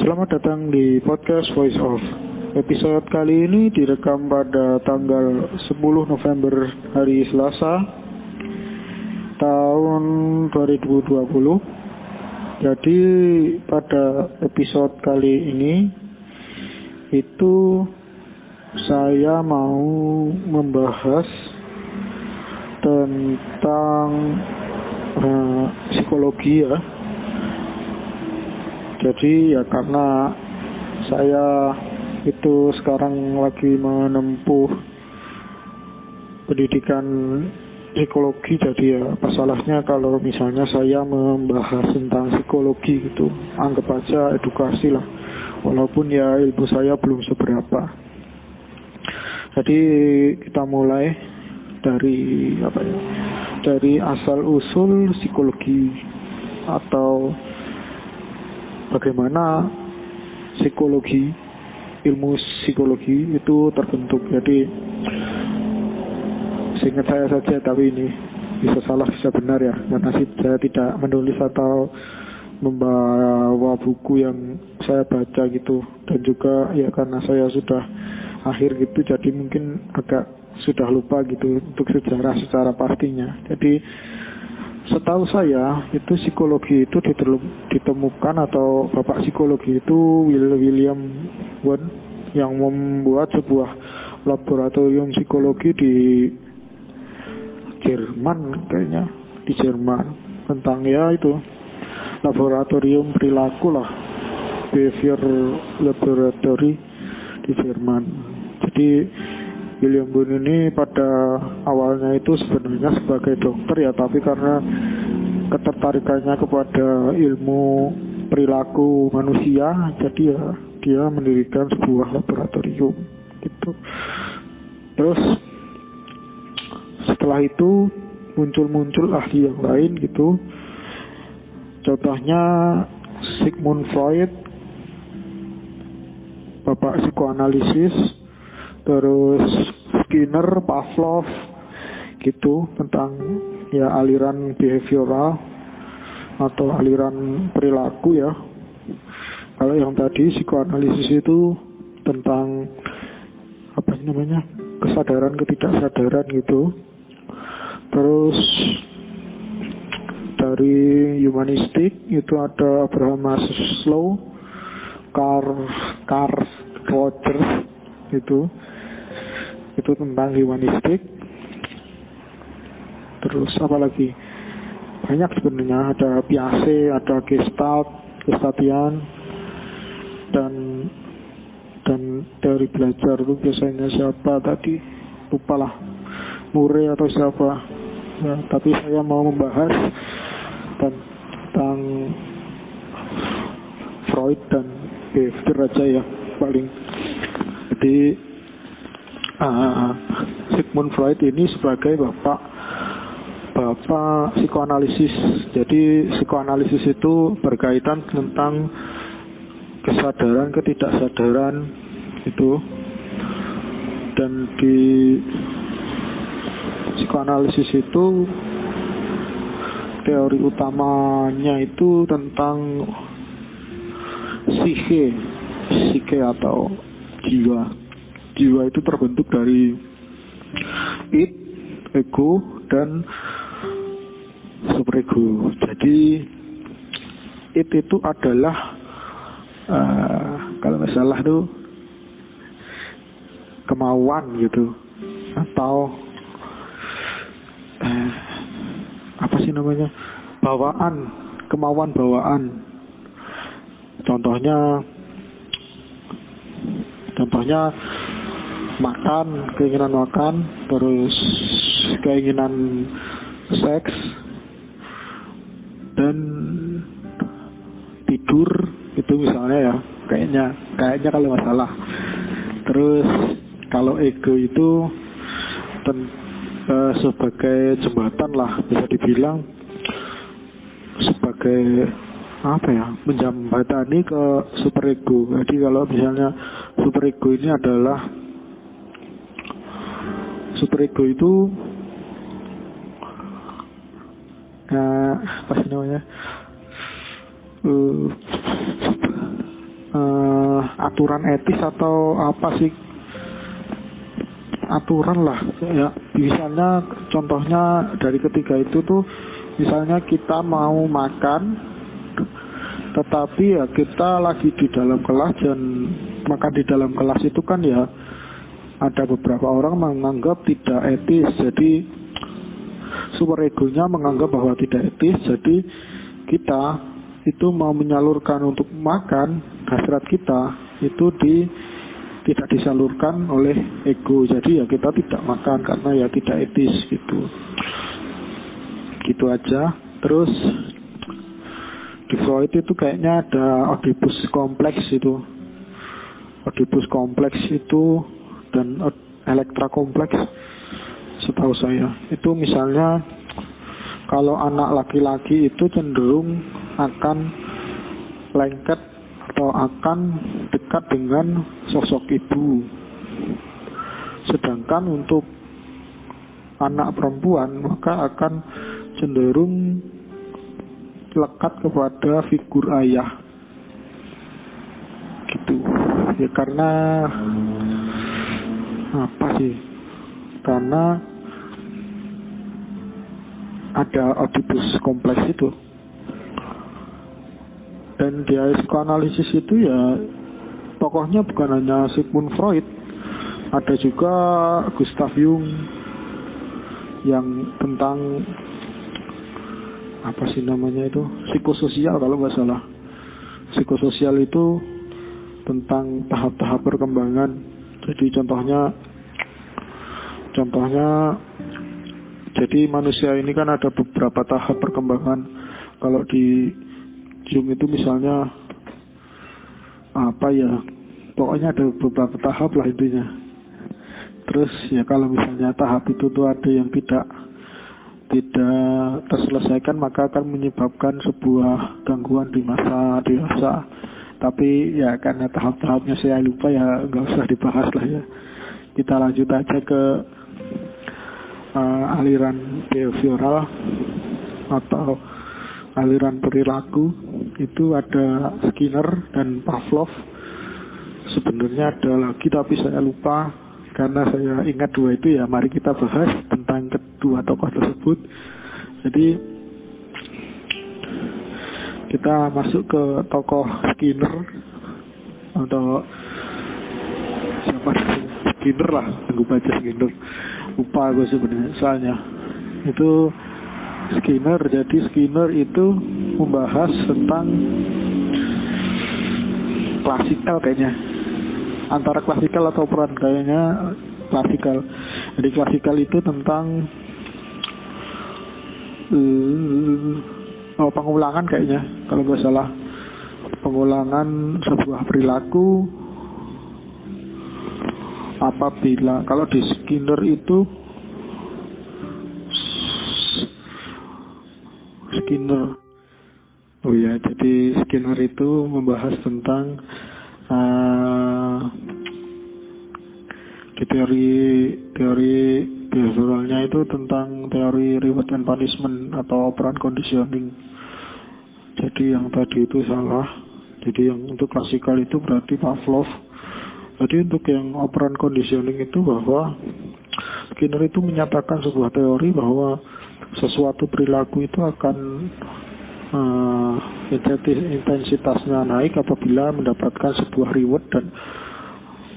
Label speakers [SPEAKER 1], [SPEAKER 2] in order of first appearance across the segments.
[SPEAKER 1] Selamat datang di podcast Voice of. Episode kali ini direkam pada tanggal 10 November hari Selasa tahun 2020. Jadi pada episode kali ini itu saya mau membahas tentang uh, psikologi ya jadi ya karena saya itu sekarang lagi menempuh pendidikan psikologi jadi ya masalahnya kalau misalnya saya membahas tentang psikologi itu anggap aja edukasi lah. Walaupun ya ilmu saya belum seberapa. Jadi kita mulai dari apa ya? Dari asal usul psikologi atau bagaimana psikologi ilmu psikologi itu terbentuk? Jadi seingat saya saja tapi ini bisa salah bisa benar ya. Karena saya tidak menulis atau membawa buku yang saya baca gitu. Dan juga ya karena saya sudah akhir gitu jadi mungkin agak sudah lupa gitu untuk sejarah secara pastinya. Jadi Setahu saya itu psikologi itu ditemukan atau bapak psikologi itu William Wundt yang membuat sebuah laboratorium psikologi di Jerman kayaknya. Di Jerman. Tentang ya itu. Laboratorium perilaku lah. Behavior laboratory di Jerman. Jadi William Boone ini pada awalnya itu sebenarnya sebagai dokter ya tapi karena ketertarikannya kepada ilmu perilaku manusia jadi ya dia mendirikan sebuah laboratorium gitu. Terus setelah itu muncul-muncul ahli yang lain gitu. Contohnya Sigmund Freud bapak psikoanalisis terus Skinner, Pavlov gitu tentang ya aliran behavioral atau aliran perilaku ya. Kalau yang tadi psikoanalisis itu tentang apa namanya kesadaran ketidaksadaran gitu. Terus dari humanistik itu ada Abraham Maslow, Carl Carl Rogers itu itu tentang humanistik terus apa lagi? Banyak sebenarnya. Ada Piaget ada Gestalt Gestaltian dan dan dari belajar itu biasanya siapa tadi? Lupa lah Murray atau siapa? Ya, tapi saya mau membahas tentang Freud dan Becker aja ya paling. Jadi uh, Sigmund Freud ini sebagai bapak bapak psikoanalisis. Jadi psikoanalisis itu berkaitan tentang kesadaran ketidaksadaran itu. Dan di psikoanalisis itu teori utamanya itu tentang psike psike atau jiwa jiwa itu terbentuk dari it ego dan superego. Jadi it itu adalah uh, kalau salah tuh kemauan gitu. Atau uh, apa sih namanya? Bawaan kemauan bawaan. Contohnya contohnya makan keinginan makan terus keinginan seks dan tidur itu misalnya ya kayaknya kayaknya kalau masalah terus kalau ego itu ten, uh, sebagai jembatan lah bisa dibilang sebagai apa ya menjembatani ke super ego jadi kalau misalnya super ego ini adalah super itu uh, apa sih namanya? Uh, aturan etis atau apa sih? Aturan lah ya. Misalnya contohnya dari ketiga itu tuh misalnya kita mau makan tetapi ya kita lagi di dalam kelas dan makan di dalam kelas itu kan ya ada beberapa orang menganggap tidak etis jadi super egonya menganggap bahwa tidak etis jadi kita itu mau menyalurkan untuk makan hasrat kita itu di tidak disalurkan oleh ego. Jadi ya kita tidak makan karena ya tidak etis gitu. Gitu aja. Terus di Freud itu kayaknya ada Oedipus kompleks itu. Oedipus kompleks itu dan Elektra kompleks setahu saya itu misalnya kalau anak laki-laki itu cenderung akan lengket atau akan dekat dengan sosok ibu. Sedangkan untuk anak perempuan maka akan cenderung lekat kepada figur ayah. Gitu. Ya karena apa sih? Karena ada Oedipus kompleks itu. Dan di psikoanalisis itu ya tokohnya bukan hanya Sigmund Freud ada juga Gustav Jung yang tentang apa sih namanya itu? Psikososial kalau nggak salah. Psikososial itu tentang tahap-tahap perkembangan. Jadi contohnya contohnya jadi manusia ini kan ada beberapa tahap perkembangan. Kalau di Jung itu misalnya apa ya pokoknya ada beberapa tahap lah intinya. Terus ya kalau misalnya tahap itu tuh ada yang tidak tidak terselesaikan maka akan menyebabkan sebuah gangguan di masa dewasa. Tapi ya karena tahap-tahapnya saya lupa ya nggak usah dibahas lah ya. Kita lanjut aja ke uh, aliran behavioral atau aliran perilaku itu ada Skinner dan Pavlov. Sebenarnya ada lagi tapi saya lupa karena saya ingat dua itu ya. Mari kita bahas tentang kedua tokoh tersebut. Jadi kita masuk ke tokoh Skinner atau siapa Skinner lah tunggu baca Skinner lupa gue sebenarnya soalnya itu Skinner. Jadi Skinner itu membahas tentang klasikal kayaknya. Antara klasikal atau peran kayaknya klasikal. Jadi klasikal itu tentang uh, pengulangan kayaknya kalau nggak salah pengulangan sebuah perilaku apabila kalau di Skinner itu Skinner. Oh ya, jadi Skinner itu membahas tentang uh, di teori teori behavioralnya itu tentang teori reward and punishment atau operant conditioning. Jadi yang tadi itu salah. Jadi yang untuk klasikal itu berarti Pavlov. Jadi untuk yang operant conditioning itu bahwa Skinner itu menyatakan sebuah teori bahwa sesuatu perilaku itu akan uh, intensitasnya naik apabila mendapatkan sebuah reward dan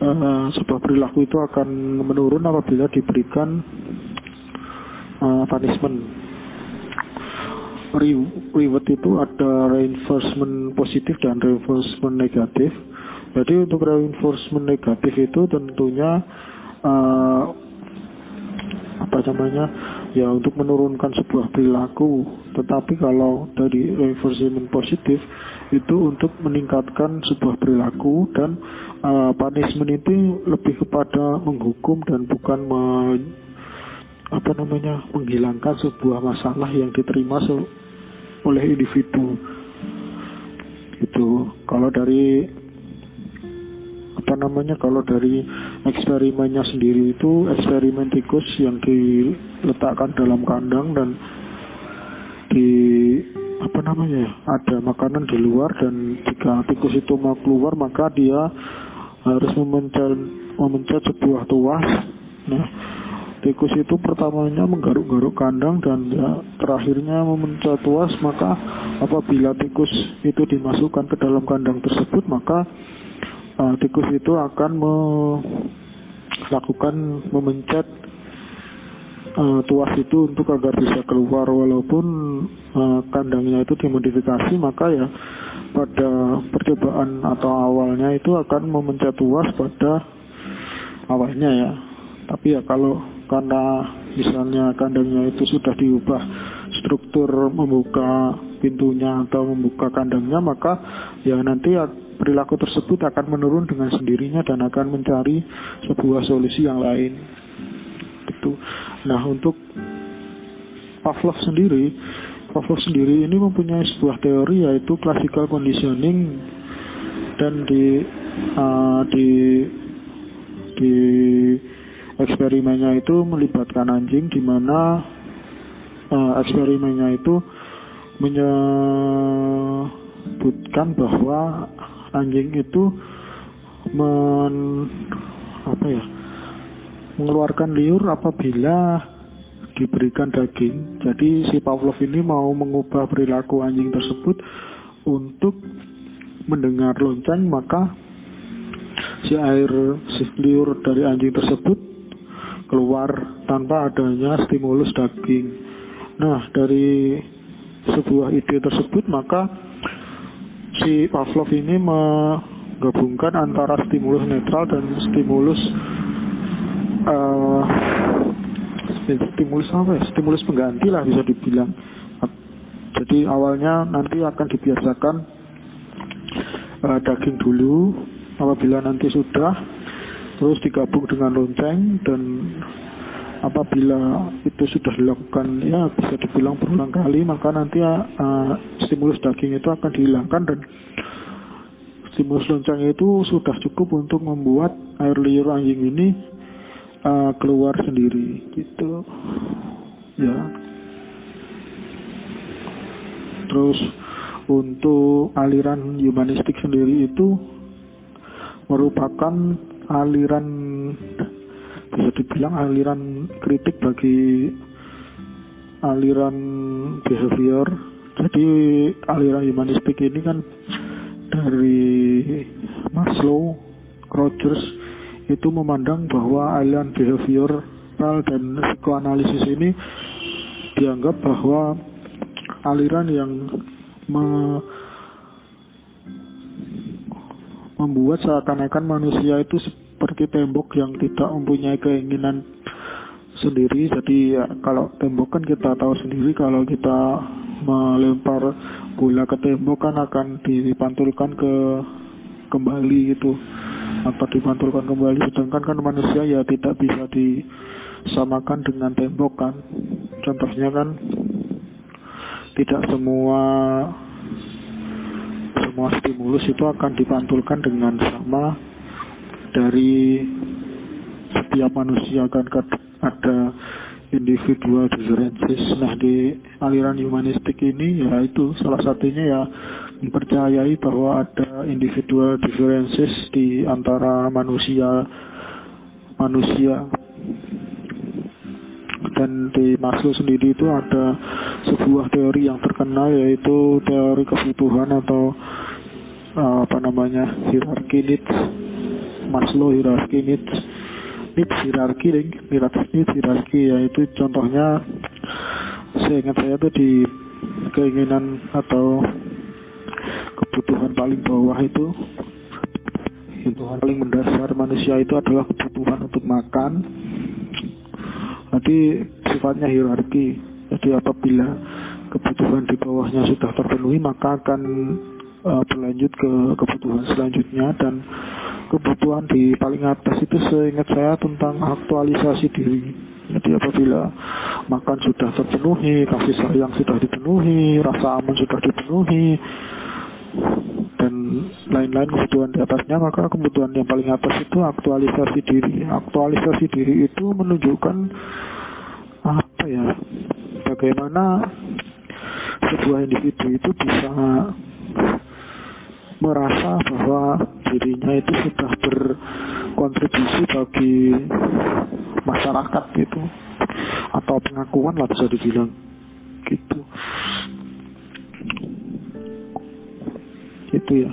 [SPEAKER 1] uh, sebuah perilaku itu akan menurun apabila diberikan uh, punishment. Re reward itu ada reinforcement positif dan reinforcement negatif. Jadi untuk reinforcement negatif itu tentunya uh, apa namanya ya untuk menurunkan sebuah perilaku. Tetapi kalau dari reinforcement positif itu untuk meningkatkan sebuah perilaku dan uh, punishment itu lebih kepada menghukum dan bukan me, apa namanya menghilangkan sebuah masalah yang diterima oleh individu. Itu kalau dari apa namanya kalau dari eksperimennya sendiri itu eksperimen tikus yang diletakkan dalam kandang dan di apa namanya ya, ada makanan di luar dan jika tikus itu mau keluar maka dia harus memencet memencet sebuah tuas. Nah, tikus itu pertamanya menggaruk-garuk kandang dan ya terakhirnya memencet tuas maka apabila tikus itu dimasukkan ke dalam kandang tersebut maka uh, tikus itu akan melakukan memencet uh, tuas itu untuk agar bisa keluar. Walaupun uh, kandangnya itu dimodifikasi maka ya pada percobaan atau awalnya itu akan memencet tuas pada awalnya ya. Tapi ya kalau karena misalnya kandangnya itu sudah diubah struktur membuka pintunya atau membuka kandangnya maka ya nanti ya perilaku tersebut akan menurun dengan sendirinya dan akan mencari sebuah solusi yang lain. Itu nah untuk Pavlov sendiri Pavlov sendiri ini mempunyai sebuah teori yaitu classical conditioning dan di uh, di di eksperimennya itu melibatkan anjing di mana uh, eksperimennya itu menyebutkan bahwa anjing itu men apa ya mengeluarkan liur apabila diberikan daging. Jadi si Pavlov ini mau mengubah perilaku anjing tersebut untuk mendengar lonceng maka si air si liur dari anjing tersebut keluar tanpa adanya stimulus daging. Nah, dari sebuah ide tersebut maka si Pavlov ini menggabungkan antara stimulus netral dan stimulus uh, stimulus apa ya? Stimulus pengganti lah bisa dibilang. Jadi awalnya nanti akan dibiasakan uh, daging dulu. Apabila nanti sudah terus digabung dengan lonceng dan apabila itu sudah dilakukan ya bisa dibilang berulang kali maka nanti uh, stimulus daging itu akan dihilangkan dan stimulus lonceng itu sudah cukup untuk membuat air liur anjing ini uh, keluar sendiri gitu. Ya. Terus untuk aliran humanistik sendiri itu merupakan aliran bisa dibilang aliran kritik bagi aliran behavior. Jadi aliran humanistik ini kan dari Maslow, Rogers itu memandang bahwa aliran behavioral dan psikoanalisis ini dianggap bahwa aliran yang me membuat seakan-akan manusia itu seperti tembok yang tidak mempunyai keinginan sendiri. Jadi ya, kalau tembok kan kita tahu sendiri kalau kita melempar bola ke tembok kan akan dipantulkan ke kembali gitu. Atau dipantulkan kembali? Sedangkan kan manusia ya tidak bisa disamakan dengan tembok kan. Contohnya kan tidak semua semua stimulus itu akan dipantulkan dengan sama dari setiap manusia kan ada individual differences. Nah di aliran humanistik ini ya itu salah satunya ya mempercayai bahwa ada individual differences di antara manusia manusia dan di Maslow sendiri itu ada sebuah teori yang terkenal yaitu teori kebutuhan atau apa namanya hierarki needs Maslow hierarki needs needs hierarki needs hierarki yaitu contohnya saya ingat saya itu di keinginan atau kebutuhan paling bawah itu kebutuhan paling mendasar manusia itu adalah kebutuhan untuk makan. Nanti sifatnya hierarki. Jadi apabila kebutuhan di bawahnya sudah terpenuhi maka akan uh, berlanjut ke kebutuhan selanjutnya dan kebutuhan di paling atas itu seingat saya tentang aktualisasi diri. Jadi apabila makan sudah terpenuhi, kasih sayang sudah dipenuhi, rasa aman sudah dipenuhi, dan lain-lain kebutuhan di atasnya, maka kebutuhan yang paling atas itu aktualisasi diri. Aktualisasi diri itu menunjukkan apa ya bagaimana sebuah individu itu bisa merasa bahwa dirinya itu sudah berkontribusi bagi masyarakat gitu. Atau pengakuan lah bisa dibilang gitu. Itu ya.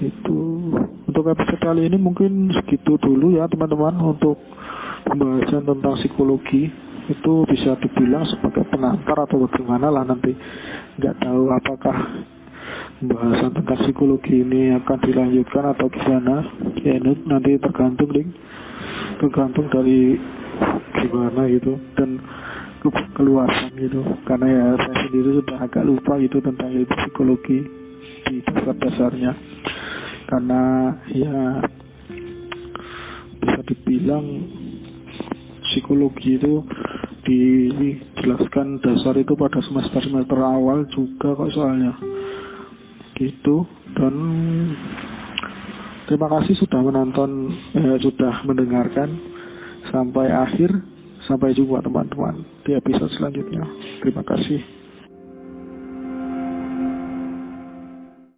[SPEAKER 1] Itu untuk episode kali ini mungkin segitu dulu ya teman-teman untuk pembahasan tentang psikologi. Itu bisa dibilang sebagai pengantar atau bagaimana lah nanti. Nggak tahu apakah pembahasan tentang psikologi ini akan dilanjutkan atau gimana? Ya nanti tergantung ding. Tergantung dari gimana gitu dan keluasan gitu. Karena ya saya sendiri sudah agak lupa gitu tentang ilmu psikologi di dasar-dasarnya. Karena ya bisa dibilang psikologi itu dijelaskan dasar itu pada semester-semester awal juga kok soalnya gitu. Dan terima kasih sudah menonton eh, sudah mendengarkan sampai akhir. Sampai jumpa teman-teman di episode selanjutnya. Terima kasih